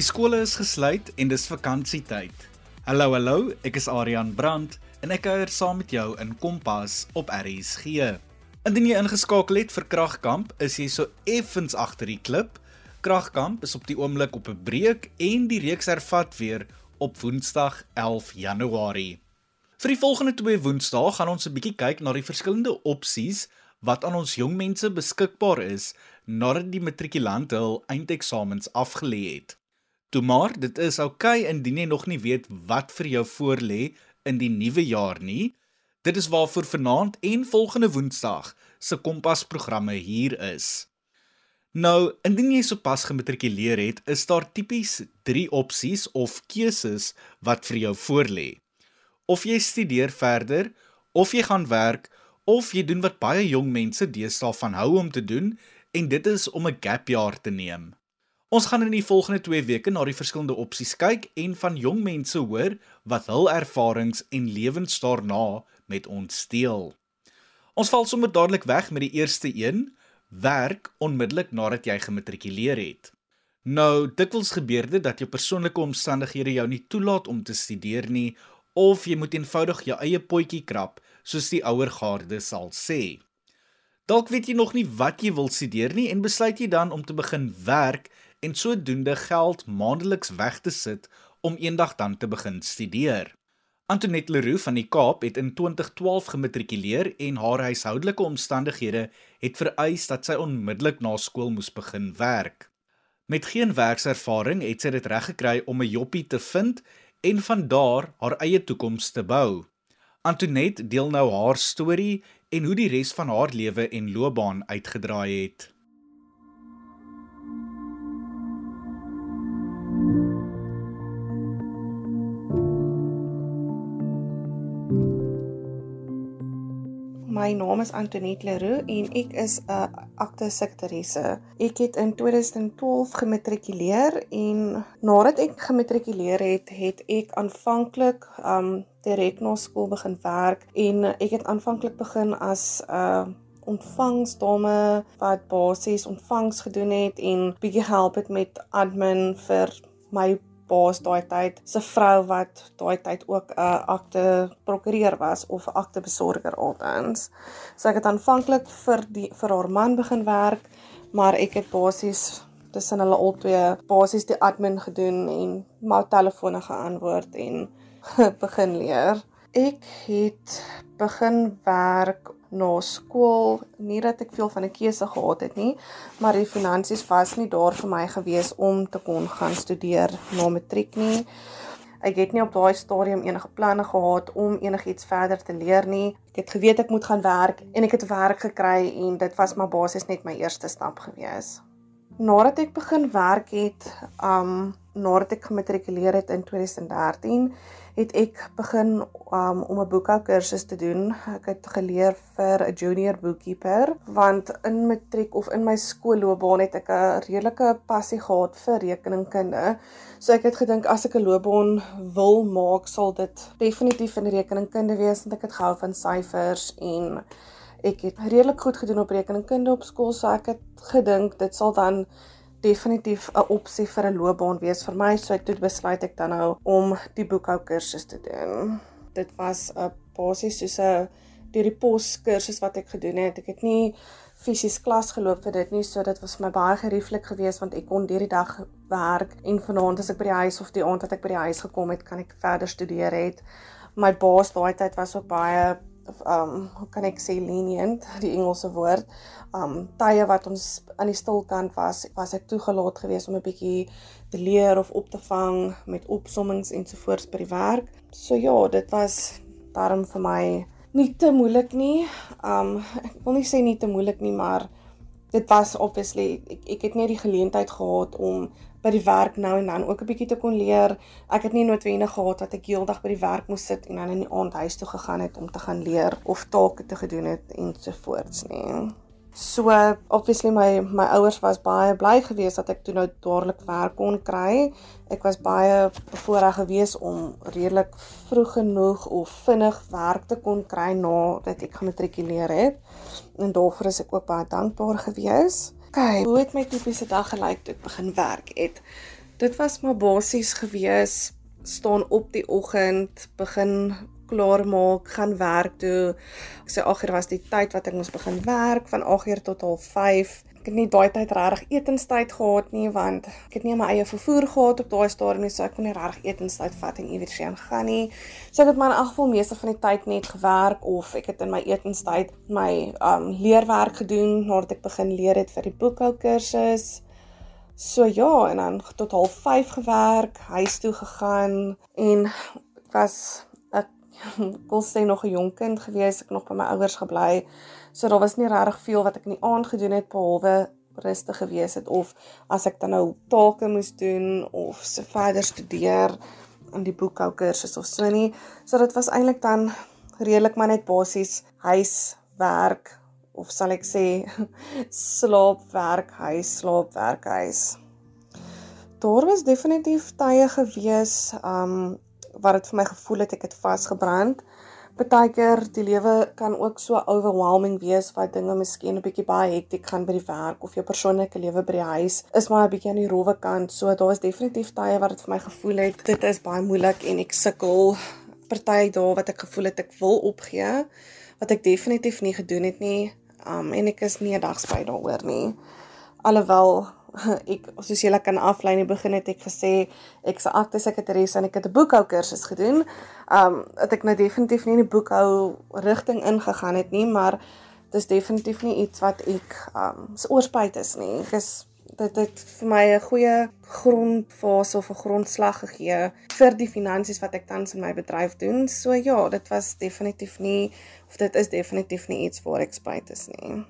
Die skole is gesluit en dis vakansietyd. Hallo hallo, ek is Adrian Brandt en ek kuier saam met jou in Kompas op RSG. Indien jy ingeskakel het vir Kragkamp, is jy so effens agter die klip. Kragkamp is op die oomblik op 'n breek en die reeks hervat weer op Woensdag 11 Januarie. Vir die volgende twee Woensdae gaan ons 'n bietjie kyk na die verskillende opsies wat aan ons jong mense beskikbaar is nadat die matrikulant hul eindeksamens afgelê het. Toe maar, dit is oukei okay, indien jy nog nie weet wat vir jou voorlê in die nuwe jaar nie. Dit is waarvoor vanaand en volgende Woensdag se Kompas programme hier is. Nou, indien jy sopas gematrikuleer het, is daar tipies 3 opsies of keuses wat vir jou voorlê. Of jy studeer verder, of jy gaan werk, of jy doen wat baie jong mense deesdae van hou om te doen en dit is om 'n gap jaar te neem. Ons gaan in die volgende 2 weke na die verskillende opsies kyk en van jong mense hoor wat hul ervarings en lewens daarna met ons deel. Ons val sommer dadelik weg met die eerste een: werk onmiddellik nadat jy gematrikuleer het. Nou, dikwels gebeur dit dat jou persoonlike omstandighede jou nie toelaat om te studeer nie of jy moet eenvoudig jou eie potjie krap, soos die ouer garde sal sê. Dalk weet jy nog nie wat jy wil studeer nie en besluit jy dan om te begin werk en sodoende geld maandeliks weg te sit om eendag dan te begin studeer. Antoinette Leroux van die Kaap het in 2012 gematrikuleer en haar huishoudelike omstandighede het vereis dat sy onmiddellik na skool moes begin werk. Met geen werkservaring het sy dit reg gekry om 'n joppie te vind en van daar haar eie toekoms te bou. Antoinette deel nou haar storie en hoe die res van haar lewe en loopbaan uitgedraai het. My naam is Antoinette Leroux en ek is 'n akte sekretaresse. Ek het in 2012 gematrikuleer en nadat ek gematrikuleer het, het ek aanvanklik um direk na skool begin werk en ek het aanvanklik begin as 'n uh, ontvangsdame wat basies ontvangs gedoen het en bietjie help het met admin vir my baas daai tyd se vrou wat daai tyd ook 'n uh, akte prokureur was of 'n akte besorger altens. So ek het aanvanklik vir die vir haar man begin werk, maar ek het basies tussen hulle albei basies die admin gedoen en my telefone geantwoord en begin leer. Ek het begin werk na skool, nie dat ek veel van 'n keuse gehad het nie, maar die finansies was nie daar vir my gewees om te kon gaan studeer na matriek nie. Ek het nie op daai stadium enige planne gehad om enigiets verder te leer nie. Ek het geweet ek moet gaan werk en ek het werk gekry en dit was maar basies net my eerste stap gewees. Nadat ek begin werk het, um nadat ek gematrikuleer het in 2013, het ek begin um, om 'n boekhou kursus te doen. Ek het geleer vir 'n junior bookkeeper want in matriek of in my skoolloopbaan het ek 'n redelike passie gehad vir rekeningkunde. So ek het gedink as ek 'n loopbaan wil maak, sal dit definitief in rekeningkunde wees want ek het gehou van syfers en ek het redelik goed gedoen op rekeningkunde op skool, so ek het gedink dit sal dan definitief 'n opsie vir 'n loopbaan wees vir my, so ek het besluit ek dan nou om die boekhou kursus te doen. Dit was 'n basies soos 'n deur die pos kursus wat ek gedoen het. Ek het nie fisies klas geloop vir dit nie, so dit was vir my baie gerieflik geweest want ek kon deur die dag werk en vanaand as ek by die huis of die aand wat ek by die huis gekom het, kan ek verder studeer het. My baas daai tyd was ook baie um hoe kan ek sê lenient, die Engelse woord. Um tye wat ons aan die stilkant was, was ek toegelaat geweest om 'n bietjie te leer of op te vang met opsommings ensovoorts by die werk. So ja, dit was daarom vir my nie te moeilik nie. Um ek wil nie sê nie te moeilik nie, maar dit was obviously ek, ek het nie die geleentheid gehad om by die werk nou en dan ook 'n bietjie te kon leer. Ek het nie noodwendig gehad dat ek heeldag by die werk moes sit en dan in die aand huis toe gegaan het om te gaan leer of take te gedoen het ensovoorts nie. So obviously my my ouers was baie bly geweest dat ek toe nou dadelik werk kon kry. Ek was baie bevoorreg geweest om redelik vroeg genoeg of vinnig werk te kon kry nadat ek gematrikuleer het. En daarvoor is ek ook baie dankbaar geweest. Okay, hoe het my tipiese dag gelyk toe ek begin werk het? Dit was maar basies gewees staan op die oggend, begin klaar maak, gaan werk toe. Ek sê agter was die tyd wat ek moes begin werk van 8:00 tot 05:30. Ek het nie daai tyd regtig etenstyd gehad nie want ek het nie my eie vervoer gehad op daai stadium nie, so ek kon nie regtig etenstyd vat en iewers heen gaan nie. So ek het maar in elk geval meeste van die tyd net gewerk of ek het in my etenstyd my um leerwerk gedoen nadat ek begin leer het vir die boekhou kursus. So ja, en dan tot 05:30 gewerk, huis toe gegaan en ek was wil sê nog 'n jonk kind gewees, ek nog by my ouers gebly. So daar was nie regtig veel wat ek in die aand gedoen het behalwe rustig gewees het of as ek dan nou take moes doen of se verder studeer aan die boekhou kursus of so nie. So dit was eintlik dan redelik maar net basies huis, werk of sal ek sê slaap, werk, huis, slaap, werk, huis. Daar was definitief tye gewees um wat dit vir my gevoel het ek het vasgebrand. Partykeer die lewe kan ook so overwhelming wees wat dinge miskien 'n bietjie baie hektiek gaan by die werk of jou persoonlike lewe by die huis is maar 'n bietjie aan die rowwe kant. So daar is definitief tye wat dit vir my gevoel het dit is baie moeilik en ek sukkel. Party dae wat ek gevoel het ek wil opgee wat ek definitief nie gedoen het nie. Um en ek is nie 'n dag spyt daaroor nie. Alhoewel ek soos julle kan aflei in die begin het ek gesê ek's 'n akte sekretaris en ek het 'n boekhou kursus gedoen. Um dat ek nou definitief nie in die boekhou rigting ingegaan het nie, maar dis definitief nie iets wat ek um se oorspruit is nie. Ek is dit het vir my 'n goeie grondfase of 'n grondslag gegee vir die finansies wat ek tans in my bedryf doen. So ja, dit was definitief nie of dit is definitief nie iets waar ek spyt is nie.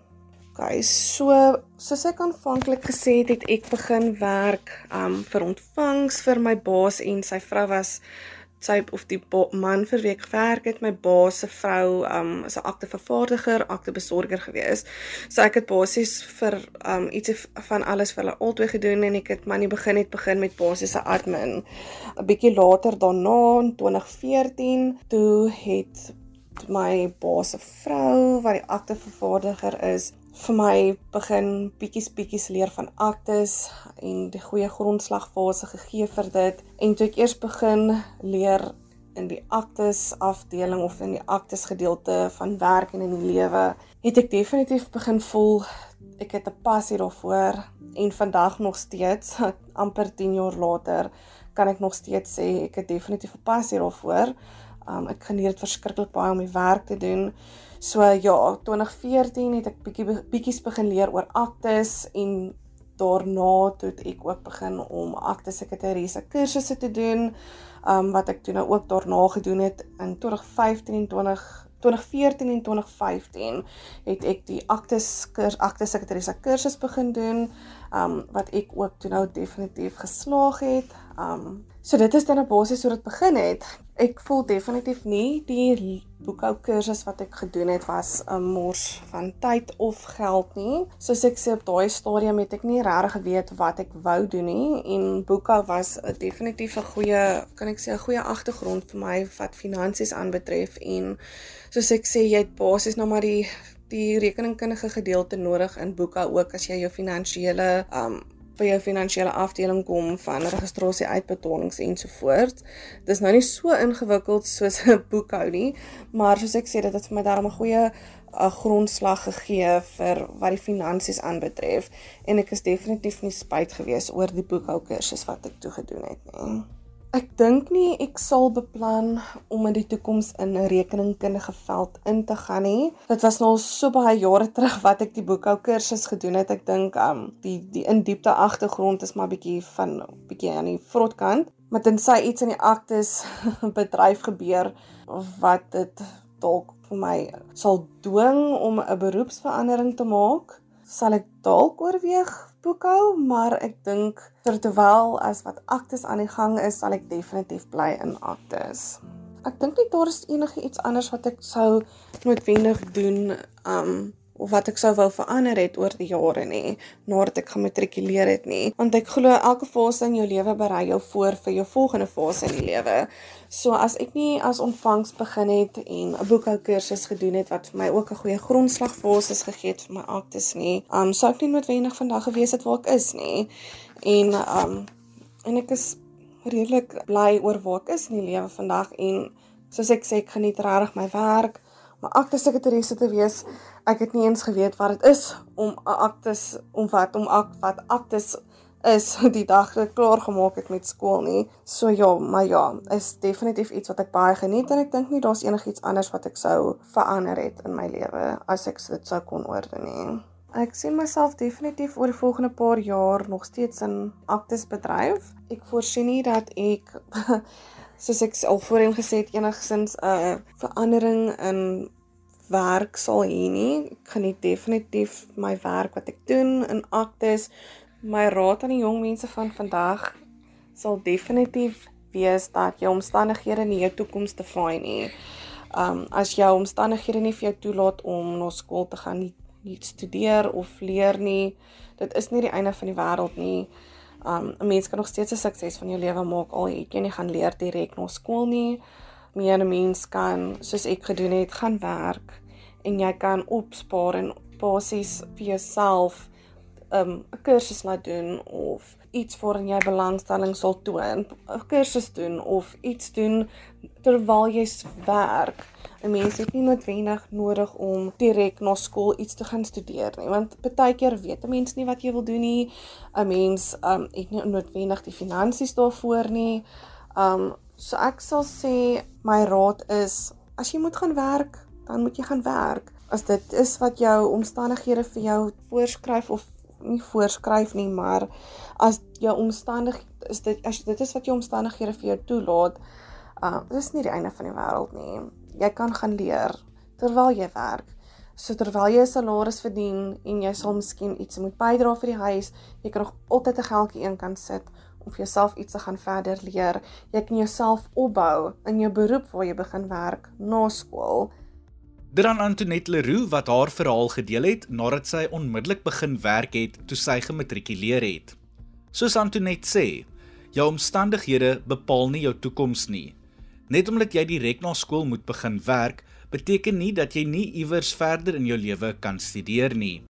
Okay, so soos ek aanvanklik gesê het, het ek begin werk um vir ontvangs vir my baas en sy vrou was sy of die man vir wie ek gewerk het, my baas se vrou um is 'n aktevervaardiger, aktebesorger gewees. So ek het basies vir um ietsie van alles vir hulle albei gedoen en ek het maar nie begin het begin met basiese admin. 'n Bietjie later daarna in 2014, toe het my baas se vrou wat die aktevervaardiger is vir my begin bietjies bietjies leer van aktes en die goeie grondslagfase gegee vir dit. En toe ek eers begin leer in die aktes afdeling of in die aktes gedeelte van werk en in die lewe het ek definitief begin voel ek het 'n passie daarvoor. En vandag nog steeds amper 10 jaar later kan ek nog steeds sê ek het definitief 'n passie daarvoor um, ek geniet dit verskriklik baie om die werk te doen So ja, 2014 het ek bietjie bietjies begin leer oor aktes en daarna het ek ook begin om akte sekretarisse kursusse te doen. Um wat ek toe nou ook daarna gedoen het in 2015 en 20 2014 en 2015 het ek die kurs akte sekretarisse kursus begin doen. Um wat ek ook toe nou definitief geslaag het. Um so dit is dan 'n basis hoe dit begin het ek voel definitief nie die boekhou kursus wat ek gedoen het was 'n mors van tyd of geld nie. Soos ek sê op daai stadium het ek nie regtig geweet wat ek wou doen nie en boekhou was definitief 'n goeie, kan ek sê 'n goeie agtergrond vir my wat finansies aanbetref en soos ek sê jy het basies nou maar die die rekeningkundige gedeelte nodig in boekhou ook as jy jou finansiële um by jou finansiële afdeling kom van registrasie uitbetalings ensovoorts. Dit is nou nie so ingewikkeld soos 'n boekhou nie, maar soos ek sê dit het vir my daarom 'n goeie 'n grondslag gegee vir wat die finansies aanbetref en ek is definitief nie spyt gewees oor die boekhou kursus wat ek toe gedoen het nie. Ek dink nie ek sal beplan om in die toekoms in 'n rekeningkundige veld in te gaan nie. Dit was nou so baie jare terug wat ek die boekhou kursus gedoen het. Ek dink um die die in diepte agtergrond is maar bietjie van bietjie aan die vrotkant, maar tensy iets in die aktes bedryf gebeur wat dit dalk vir my sal dwing om 'n beroepsverandering te maak, sal ek dalk oorweeg boekhou, maar ek dink terwyl as wat aktes aan die gang is, sal ek definitief bly in aktes. Ek dink nie daar is enige iets anders wat ek sou noodwendig doen um of wat ek sou wou verander het oor die jare nie nadat ek gematrikuleer het nie want ek glo elke fase in jou lewe berei jou voor vir jou volgende fase in die lewe. So as ek nie as ontvangs begin het en 'n boekhou kursus gedoen het wat vir my ook 'n goeie grondslag fases gegee het vir my aktes nie, um sou ek nie noodwendig vandag gewees het waar ek is nie. En um en ek is redelik bly oor waar ek is in die lewe vandag en soos ek sê ek geniet regtig my werk. Maar akte sekretaresse te wees, ek het nie eens geweet wat dit is om 'n aktes om wat om akt wat aktes is die dag dat ek klaar gemaak het met skool nie. So ja, maar ja, is definitief iets wat ek baie geniet en ek dink nie daar's enigiets anders wat ek sou verander het in my lewe as ek dit sou kon oordoen nie. Ek sien myself definitief oor die volgende paar jaar nog steeds in aktes bedryf. Ek voorsien nie dat ek soos ek al voorheen gesê het enigsins 'n uh, verandering in werk sal hê nie. Ek geniet definitief my werk wat ek doen in aktes. My raad aan die jong mense van vandag sal definitief wees dat jou omstandighede nie jou toekoms define nie. Um as jou omstandighede nie vir jou toelaat om na skool te gaan nie, nie studeer of leer nie. Dit is nie die einde van die wêreld nie. Um 'n mens kan nog steeds 'n sukses van jou lewe maak al het jy nie gaan leer direk na skool nie. Meer 'n mens kan soos ek gedoen het, gaan werk en jy kan opspaar en basies vir jouself um 'n kursus laat doen of iets waarin jy belangstelling sal toon, 'n kursus doen of iets doen terwyl jy werk. 'n mens het nie noodwendig nodig om direk na skool iets te gaan studeer nie, want baie keer weet 'n mens nie wat jy wil doen nie. 'n Mens um het nie noodwendig die finansies daarvoor nie. Um so ek sal sê my raad is as jy moet gaan werk, dan moet jy gaan werk. As dit is wat jou omstandighede vir jou voorskryf of nie voorskryf nie, maar as jou omstandig is dit as dit is wat jou omstandighede vir jou toelaat, uh dis nie die einde van die wêreld nie jy kan gaan leer terwyl jy werk. So terwyl jy 'n salaris verdien en jy sal miskien iets moet bydra vir die huis, jy kan nog altyd 'n geldjie een kan sit om vir jouself iets te gaan verder leer. Jy kan jouself opbou in jou beroep waar jy begin werk na skool. Dan Antoinette Leroux wat haar verhaal gedeel het nadat sy onmiddellik begin werk het toe sy gematrikuleer het. Soos Antoinette sê, jou omstandighede bepaal nie jou toekoms nie. Net omdat jy direk na skool moet begin werk, beteken nie dat jy nie iewers verder in jou lewe kan studeer nie.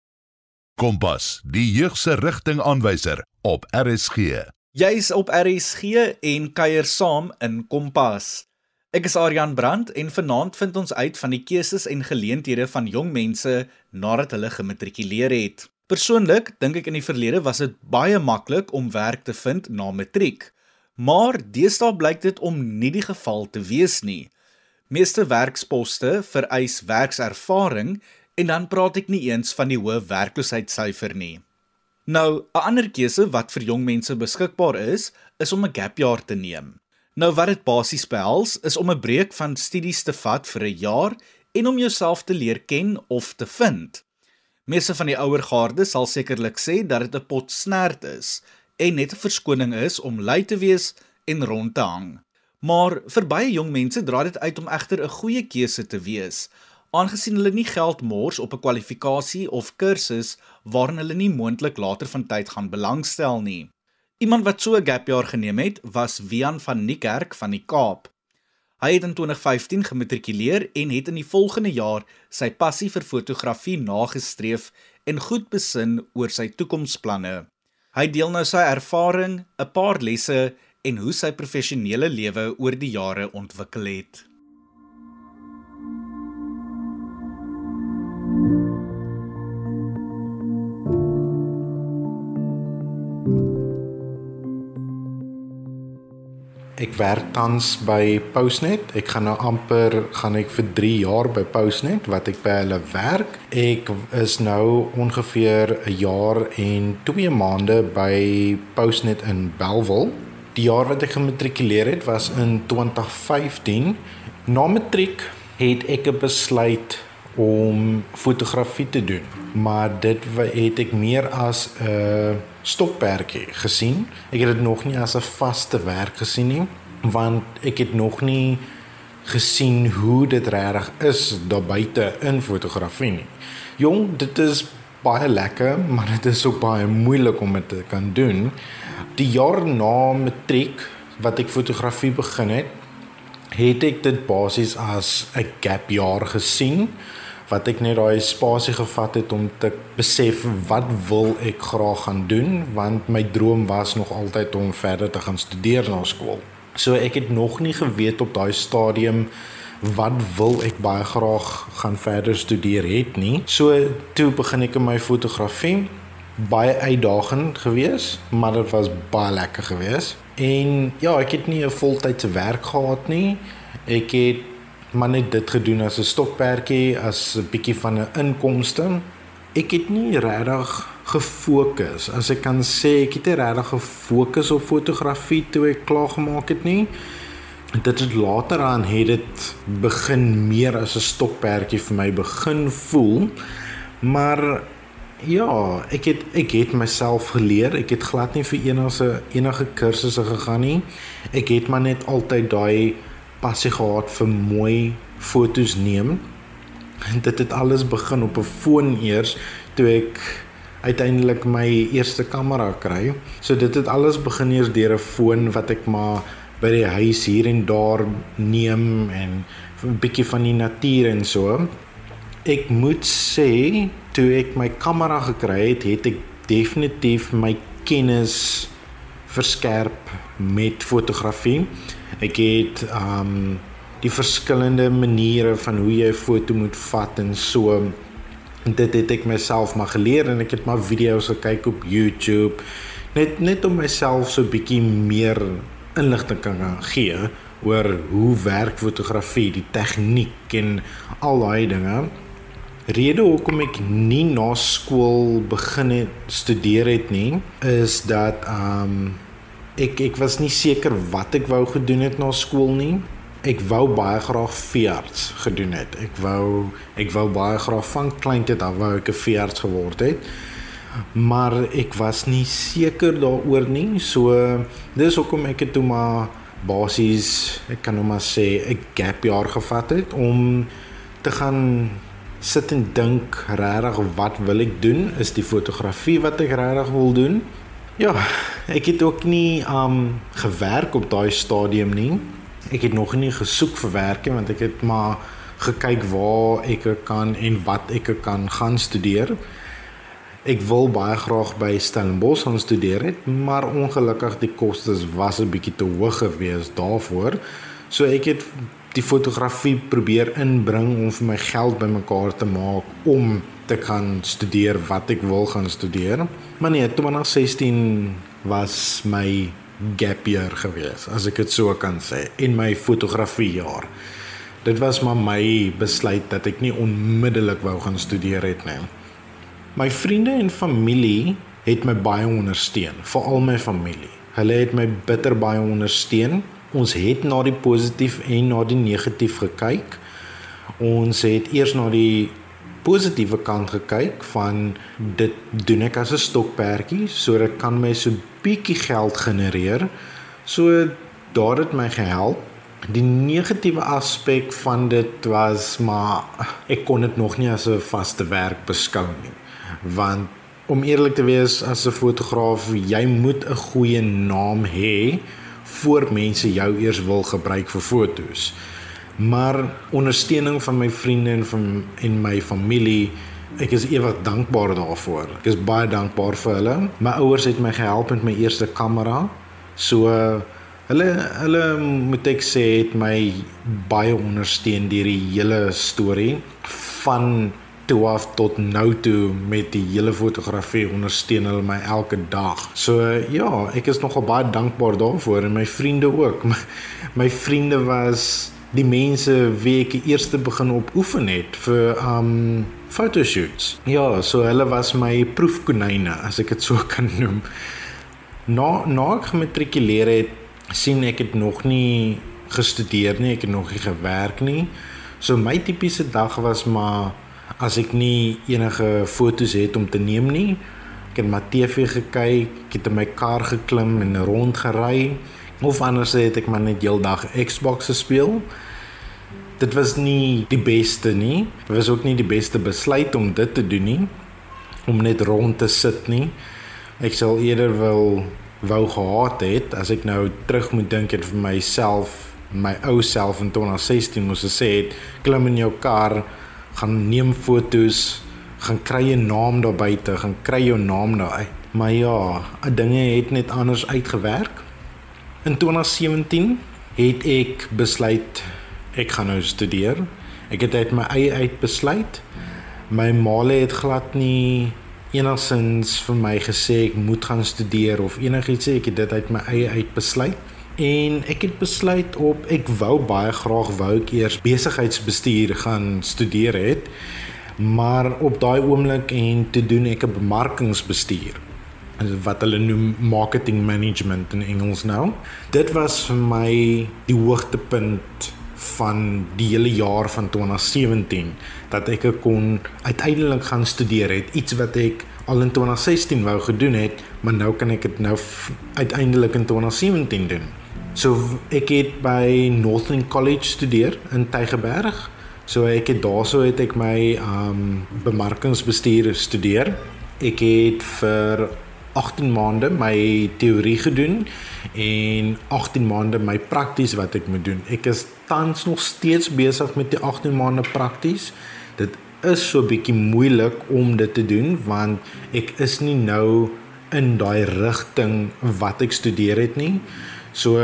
Kompas, die jeug se rigtingaanwyser op RSG. Jy's op RSG en kuier saam in Kompas. Ek is Aryan Brandt en vanaand vind ons uit van die keuses en geleenthede van jong mense nadat hulle gematrikuleer het. Persoonlik dink ek in die verlede was dit baie maklik om werk te vind na matriek. Maar deesdae blyk dit om nie die geval te wees nie. Meeste werksposte vereis werkservaring en dan praat ek nie eens van die hoë werkloosheidssyfer nie. Nou, 'n ander keuse wat vir jong mense beskikbaar is, is om 'n gap jaar te neem. Nou wat dit basies behels, is om 'n breek van studies te vat vir 'n jaar en om jouself te leer ken of te vind. Meeste van die ouer garde sal sekerlik sê dat dit 'n pot snert is, en net 'n verskoning is om lui te wees en rond te hang. Maar vir baie jong mense dra dit uit om egter 'n goeie keuse te wees, aangesien hulle nie geld mors op 'n kwalifikasie of kursus waarin hulle nie moontlik later van tyd gaan belangstel nie. Iemand wat so 'n gap jaar geneem het, was Wian van Niekerk van die Kaap. Hy het in 2015 gematrikuleer en het in die volgende jaar sy passie vir fotografie nagestreef en goed besin oor sy toekomsplanne. Hy deel nou sy ervaring, 'n paar lesse en hoe sy professionele lewe oor die jare ontwikkel het. Ek werk tans by Postnet. Ek gaan nou amper gaan ek vir 3 jaar by Postnet wat ek by hulle werk. Ek is nou ongeveer 'n jaar en 2 maande by Postnet in Bellville. Die jaar wat ek gematrikuleer het was in 2015. Na matriek het ek besluit om fotografie te doen, maar dit het ek meer as 'n uh, stokperdjie gesien. Ek het dit nog nie as 'n vaste werk gesien nie, want ek het nog nie gesien hoe dit regtig is daar buite in fotografie nie. Jong, dit is baie lekker, maar dit is ook baie moeilik om dit te kan doen. Die jaar na matriek wat ek fotografie begin het, het ek dit basies as 'n gap jaar gesien wat ek net daai spasie gevat het om te besef wat wil ek graag gaan doen want my droom was nog altyd om verder te gaan studeer na skool. So ek het nog nie geweet op daai stadium wat wil ek baie graag gaan verder studeer het nie. So toe begin ek in my fotografie baie uitdagend geweest, maar dit was baie lekker geweest. En ja, ek het nie 'n voltydse werk gehad nie. Ek het maar net dit gedoen as 'n stokperdjie, as 'n bietjie van 'n inkomste. Ek het nie regtig gefokus. As ek kan sê, ek het regtig gefokus op fotografie toe ek klaar gemaak het nie. Dit het later aan het dit begin meer as 'n stokperdjie vir my begin voel. Maar Ja, ek het ek het myself geleer. Ek het glad nie vir enige enige kursusse gegaan nie. Ek het maar net altyd daai passie gehad vir mooi fotos neem. En dit het alles begin op 'n foon eers toe ek uiteindelik my eerste kamera kry. So dit het alles begin eers deur 'n foon wat ek maar by die huis hier en daar neem en 'n bietjie van die natuur en so. Ek moet sê toe ek my kamera gekry het, het ek definitief my kennis verskerp met fotografie. Ek het um die verskillende maniere van hoe jy 'n foto moet vat en so dit het ek myself maar geleer en ek het maar video's gekyk op YouTube net net om myself so bietjie meer inligting kan gee oor hoe werk fotografie, die tegniek en al daai dinge rede hoekom ek nie na skool begin het studeer het nie is dat um ek ek was nie seker wat ek wou gedoen het na skool nie. Ek wou baie graag veearts gedoen het. Ek wou ek wou baie graag van kleintyd af wou ek 'n veearts geword het. Maar ek was nie seker daaroor nie. So dis hoekom ek het toe maar basies ek kan nou maar sê 'n gap jaar gevat het om te gaan sit en dink regtig wat wil ek doen? Is die fotografie wat ek regtig wil doen? Ja, ek het ook nie um gewerk op daai stadium nie. Ek het nog nie gesoek vir werk nie want ek het maar gekyk waar ek kan en wat ek kan gaan studeer. Ek wil baie graag by Stellenbosch gaan studeer het, maar ongelukkig die kostes was 'n bietjie te hoog geweest daarvoor. So ek het die fotografie probeer inbring om vir my geld bymekaar te maak om te kan studeer wat ek wil gaan studeer. Maar nee, 2016 was my gap year gewees, as ek dit so kan sê, in my fotografie jaar. Dit was maar my besluit dat ek nie onmiddellik wou gaan studeer het nie. My vriende en familie het my baie ondersteun, veral my familie. Hulle het my bitter baie ondersteun ons het na die positief en na die negatief gekyk. Ons het eers na die positiewe kant gekyk van dit doen ek as 'n stokperdjie sodat kan my so bietjie geld genereer. So daar het my gehelp. Die negatiewe aspek van dit was maar ek kon dit nog nie as 'n vaste werk beskou nie. Want om eerlik te wees as 'n fotograaf, jy moet 'n goeie naam hê voor mense jou eers wil gebruik vir fotos. Maar ondersteuning van my vriende en van en my familie, ek is ewig dankbaar daarvoor. Ek is baie dankbaar vir hulle. My ouers het my gehelp met my eerste kamera. So hulle hulle moet ek sê het my baie ondersteun deur die hele storie van toe af tot nou toe met die hele fotografie ondersteun hulle my elke dag. So ja, ek is nogal baie dankbaar daarvoor en my vriende ook. My, my vriende was die mense wie ek eers begin op oefen het vir um fotoshoots. Ja, so hulle was my proefkonyne as ek dit so kan noem. Na na ek gematrikuleer het, sien ek het nog nie gestudeer nie, ek het nog nie gewerk nie. So my tipiese dag was maar as ek nie enige fotos het om te neem nie. Ek het my TV gekyk, ek het in my kar geklim en rondgery of anders het ek maar net heeldag Xbox gespeel. Dit was nie die beste nie. Dit was ook nie die beste besluit om dit te doen nie om net rond te sit nie. Ek sal eerder wil wou gehad het as ek nou terug moet dink het vir myself, my ou self in 2016 moes gesê het klim in jou kar gaan neem fotos, gaan kry 'n naam daar buite, gaan kry jou naam daar uit. Maar ja, dinge het net anders uitgewerk. In 2017 het ek besluit ek gaan nou studeer. Ek het uit my eie uit besluit. My maale het glad nie enigsins vir my gesê ek moet gaan studeer of enigiets sê ek het dit uit my eie uit besluit en ek het besluit op ek wou baie graag wou ek eers besigheidsbestuur gaan studeer het maar op daai oomblik en te doen ek 'n bemarkingsbestuur wat hulle noem marketing management in Engels nou. Dit was vir my die hoogtepunt van die hele jaar van 2017 dat ek kon uiteindelik gaan studeer het iets wat ek al in 2016 wou gedoen het, maar nou kan ek dit nou uiteindelik in 2017 doen. So ek het by Northern College studeer in Tygerberg. So ek het daarso het ek my um bemarkingsbestuur studeer. Ek het vir 18 maande my teorie gedoen en 18 maande my prakties wat ek moet doen. Ek is tans nog steeds besig met die 18 maande prakties. Dit is so bietjie moeilik om dit te doen want ek is nie nou in daai rigting wat ek studeer het nie. So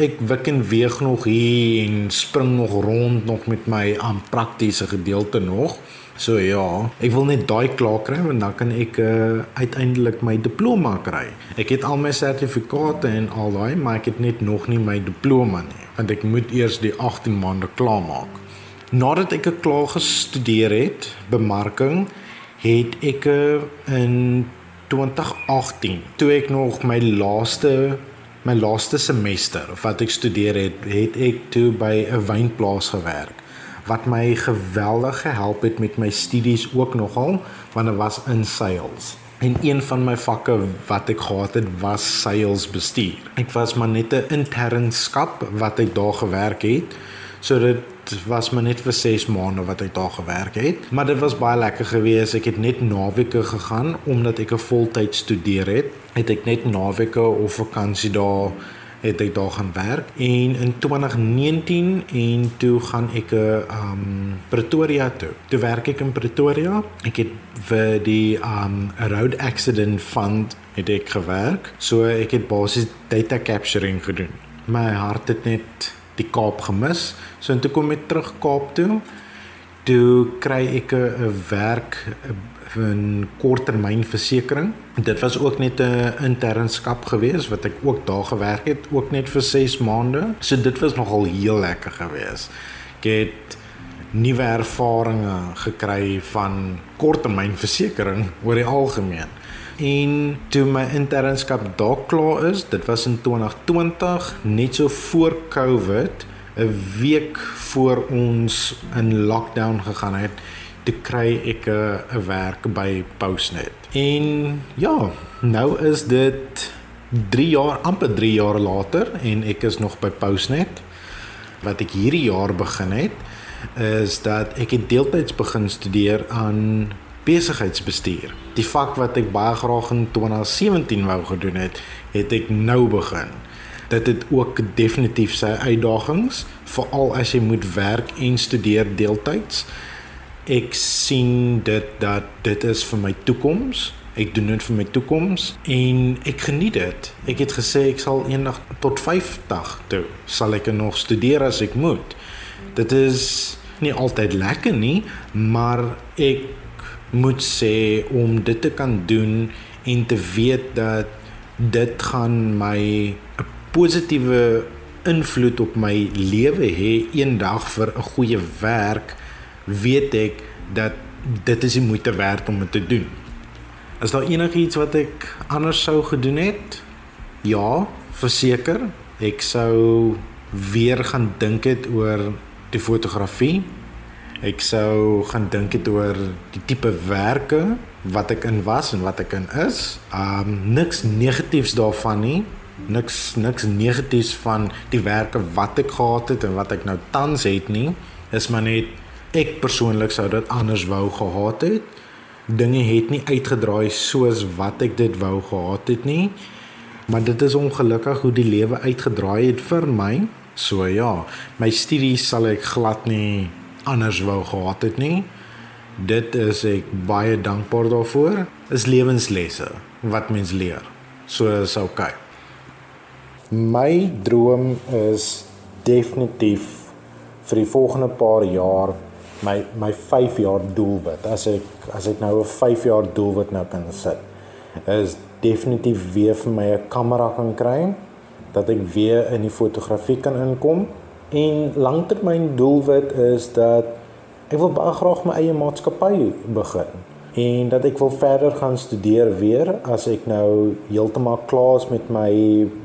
ek wik en weeg nog hier en spring nog rond nog met my aan praktiese gedeelte nog. So ja, ek wil net daai klaar kry want dan kan ek uh, uiteindelik my diploma kry. Ek het al my sertifikate en al daai, maar ek het net nog nie my diploma nie, want ek moet eers die 18 maande klaar maak. Nadat ek klaar gestudeer het, bemarking, het ek uh, in 2018, toe ek nog my laaste my laaste semester wat ek studeer het, het ek toe by 'n wynplaas gewerk wat my geweldig gehelp het met my studies ook nogal want dit was in sales. En een van my vakke wat ek gehad het was sales bestuur. Ek was maar net 'n internskap wat ek daar gewerk het. So dit was maar net vir 6 maande wat ek daar gewerk het, maar dit was baie lekker geweest. Ek het net naweke gegaan omdat ek 'n voltyd studeer het. Het ek net naweke of vakansie daar het ek daar gaan werk en in 2019 en toe gaan ek 'n um Pretoria toe. Toe werk ek in Pretoria. Ek het vir die um road accident fund het ek gewerk. So ek het basies data capturing gedoen. My hart het net die Kaap gemis. So en toe kom ek terug Kaap toe. Toe kry ek 'n werk 'n korttermynversekering. Dit was ook net 'n internskap geweest wat ek ook daar gewerk het, ook net vir 6 maande. So dit was nogal heel lekker geweest. Ek het nuwe ervarings gekry van korttermynversekering oor die algemeen. En toe my internskap daar klaar is, dit was in 2020, net so voor Covid, 'n week voor ons in lockdown gegaan het, toe kry ek 'n werk by Postnet. En ja, nou is dit 3 jaar amper 3 jaar later en ek is nog by Postnet. Wat ek hierdie jaar begin het is dat ek het deeltyds begin studeer aan besigheidsbestuur. Die vak wat ek baie graag in 2017 wou gedoen het, het ek nou begin. Dit het ook definitief sy uitdagings, veral as jy moet werk en studeer deeltyds ek sien dit dat dit is vir my toekoms. Ek doen dit vir my toekoms en ek geniet dit. Ek het gesê ek sal eendag tot 50 toe sal ek nog studeer as ek moet. Dit is nie altyd lekker nie, maar ek moet sê om dit te kan doen en te weet dat dit gaan my 'n positiewe invloed op my lewe hê eendag vir 'n goeie werk weet ek dat dit is die moeite werd om dit te doen. Is daar enigiets wat ek anders sou gedoen het? Ja, verseker. Ek sou weer gaan dink het oor die fotografie. Ek sou gaan dink het oor die tipe werke wat ek in was en wat ek in is. Um niks negatiefs daarvan nie. Niks niks negatiefs van die werke wat ek gehad het en wat ek nou tans het nie. Is maar net ek persoonlik sou dit anders wou gehad het. Dinge het nie uitgedraai soos wat ek dit wou gehad het nie. Maar dit is ongelukkig hoe die lewe uitgedraai het vir my. So ja, my studies sal ek glad nie anders wou gehad het nie. Dit is ek baie dankbaar daarvoor. Is lewenslesse wat mens leer. So is okay. My droom is definitief vir die volgende paar jaar my my 5 jaar doelwit. As ek as ek nou 'n 5 jaar doelwit nou kan sit, is definitief weer vir my 'n kamera kan kry dat ek weer in die fotografie kan inkom. En langtermyn doelwit is dat ek wil baie graag my eie maatskappy begin. En dat ek wil verder gaan studeer weer as ek nou heeltemal klaar is met my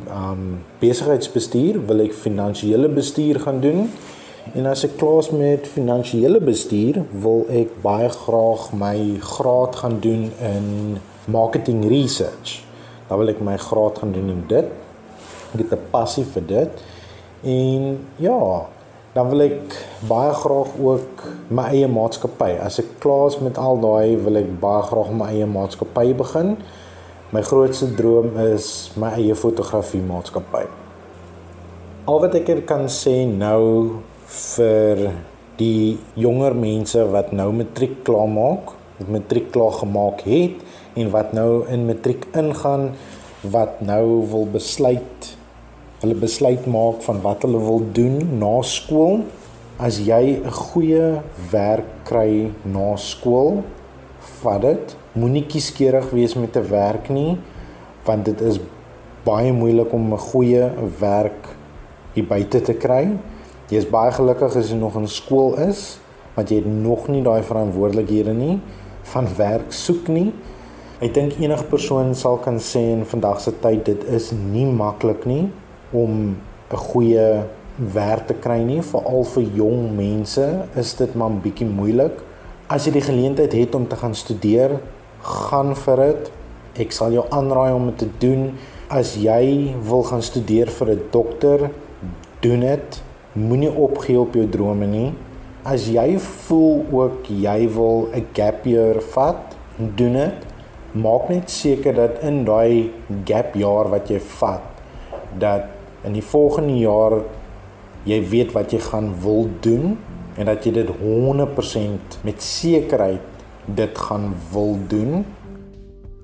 um besigheidsbestuur wil ek finansiële bestuur gaan doen. En as ek klaar is met finansiële bestuur wil ek baie graag my graad gaan doen in marketing research. Dan wil ek my graad gaan doen in dit ek het 'n passie vir dit en ja dan wil ek baie graag ook my eie maatskappy. As ek klaar is met al daai, wil ek baie graag my eie maatskappy begin. My grootste droom is my eie fotografie maatskappy. Al wat ek kan sê nou vir die jonger mense wat nou matriek klaar maak, wat matriek klaar gemaak het en wat nou in matriek ingaan, wat nou wil besluit hulle besluit maak van wat hulle wil doen na skool. As jy 'n goeie werk kry na skool, vat dit. Moenie kieskeurig wees met 'n werk nie, want dit is baie moeilik om 'n goeie werk hier buite te kry. Jy is baie gelukkig as jy nog in skool is, want jy het nog nie daai verantwoordelikhede nie van werk soek nie. Ek dink enige persoon sal kan sê in vandag se tyd dit is nie maklik nie om 'n goeie werk te kry nie, veral vir jong mense is dit maar 'n bietjie moeilik. As jy die geleentheid het om te gaan studeer, gaan vir dit. Ek sal jou aanraai om dit te doen. As jy wil gaan studeer vir 'n dokter, doen dit. Moenie opgee op jou drome nie. As jy voel ook jy wil 'n gap year vat, doen dit. Maak net seker dat in daai gap jaar wat jy vat, dat in die volgende jaar jy weet wat jy gaan wil doen en dat jy dit 100% met sekerheid dit gaan wil doen.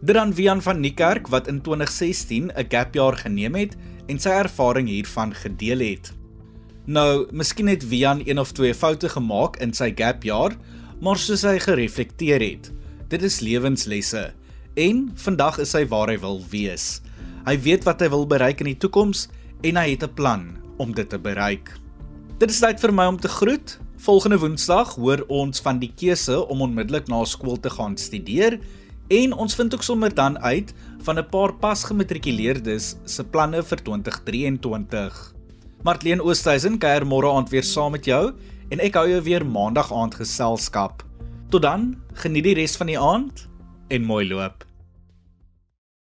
Dan Wian van Niekerk wat in 2016 'n gap jaar geneem het en sy ervaring hiervan gedeel het. Nou, miskien het Wian een of twee foute gemaak in sy gap jaar, maar soos hy gereflekteer het, dit is lewenslesse en vandag is hy waar hy wil wees. Hy weet wat hy wil bereik in die toekoms en hy het 'n plan om dit te bereik. Dit is tyd vir my om te groet. Volgende Woensdag hoor ons van die keuse om onmiddellik na skool te gaan studeer en ons vind ook sommer dan uit van 'n paar pasgematrikuleerdes se planne vir 2023. Martleen Oosthuizen kuier môre aand weer saam met jou en ek hou jou weer maandag aand geselskap. Tot dan, geniet die res van die aand en mooi loop.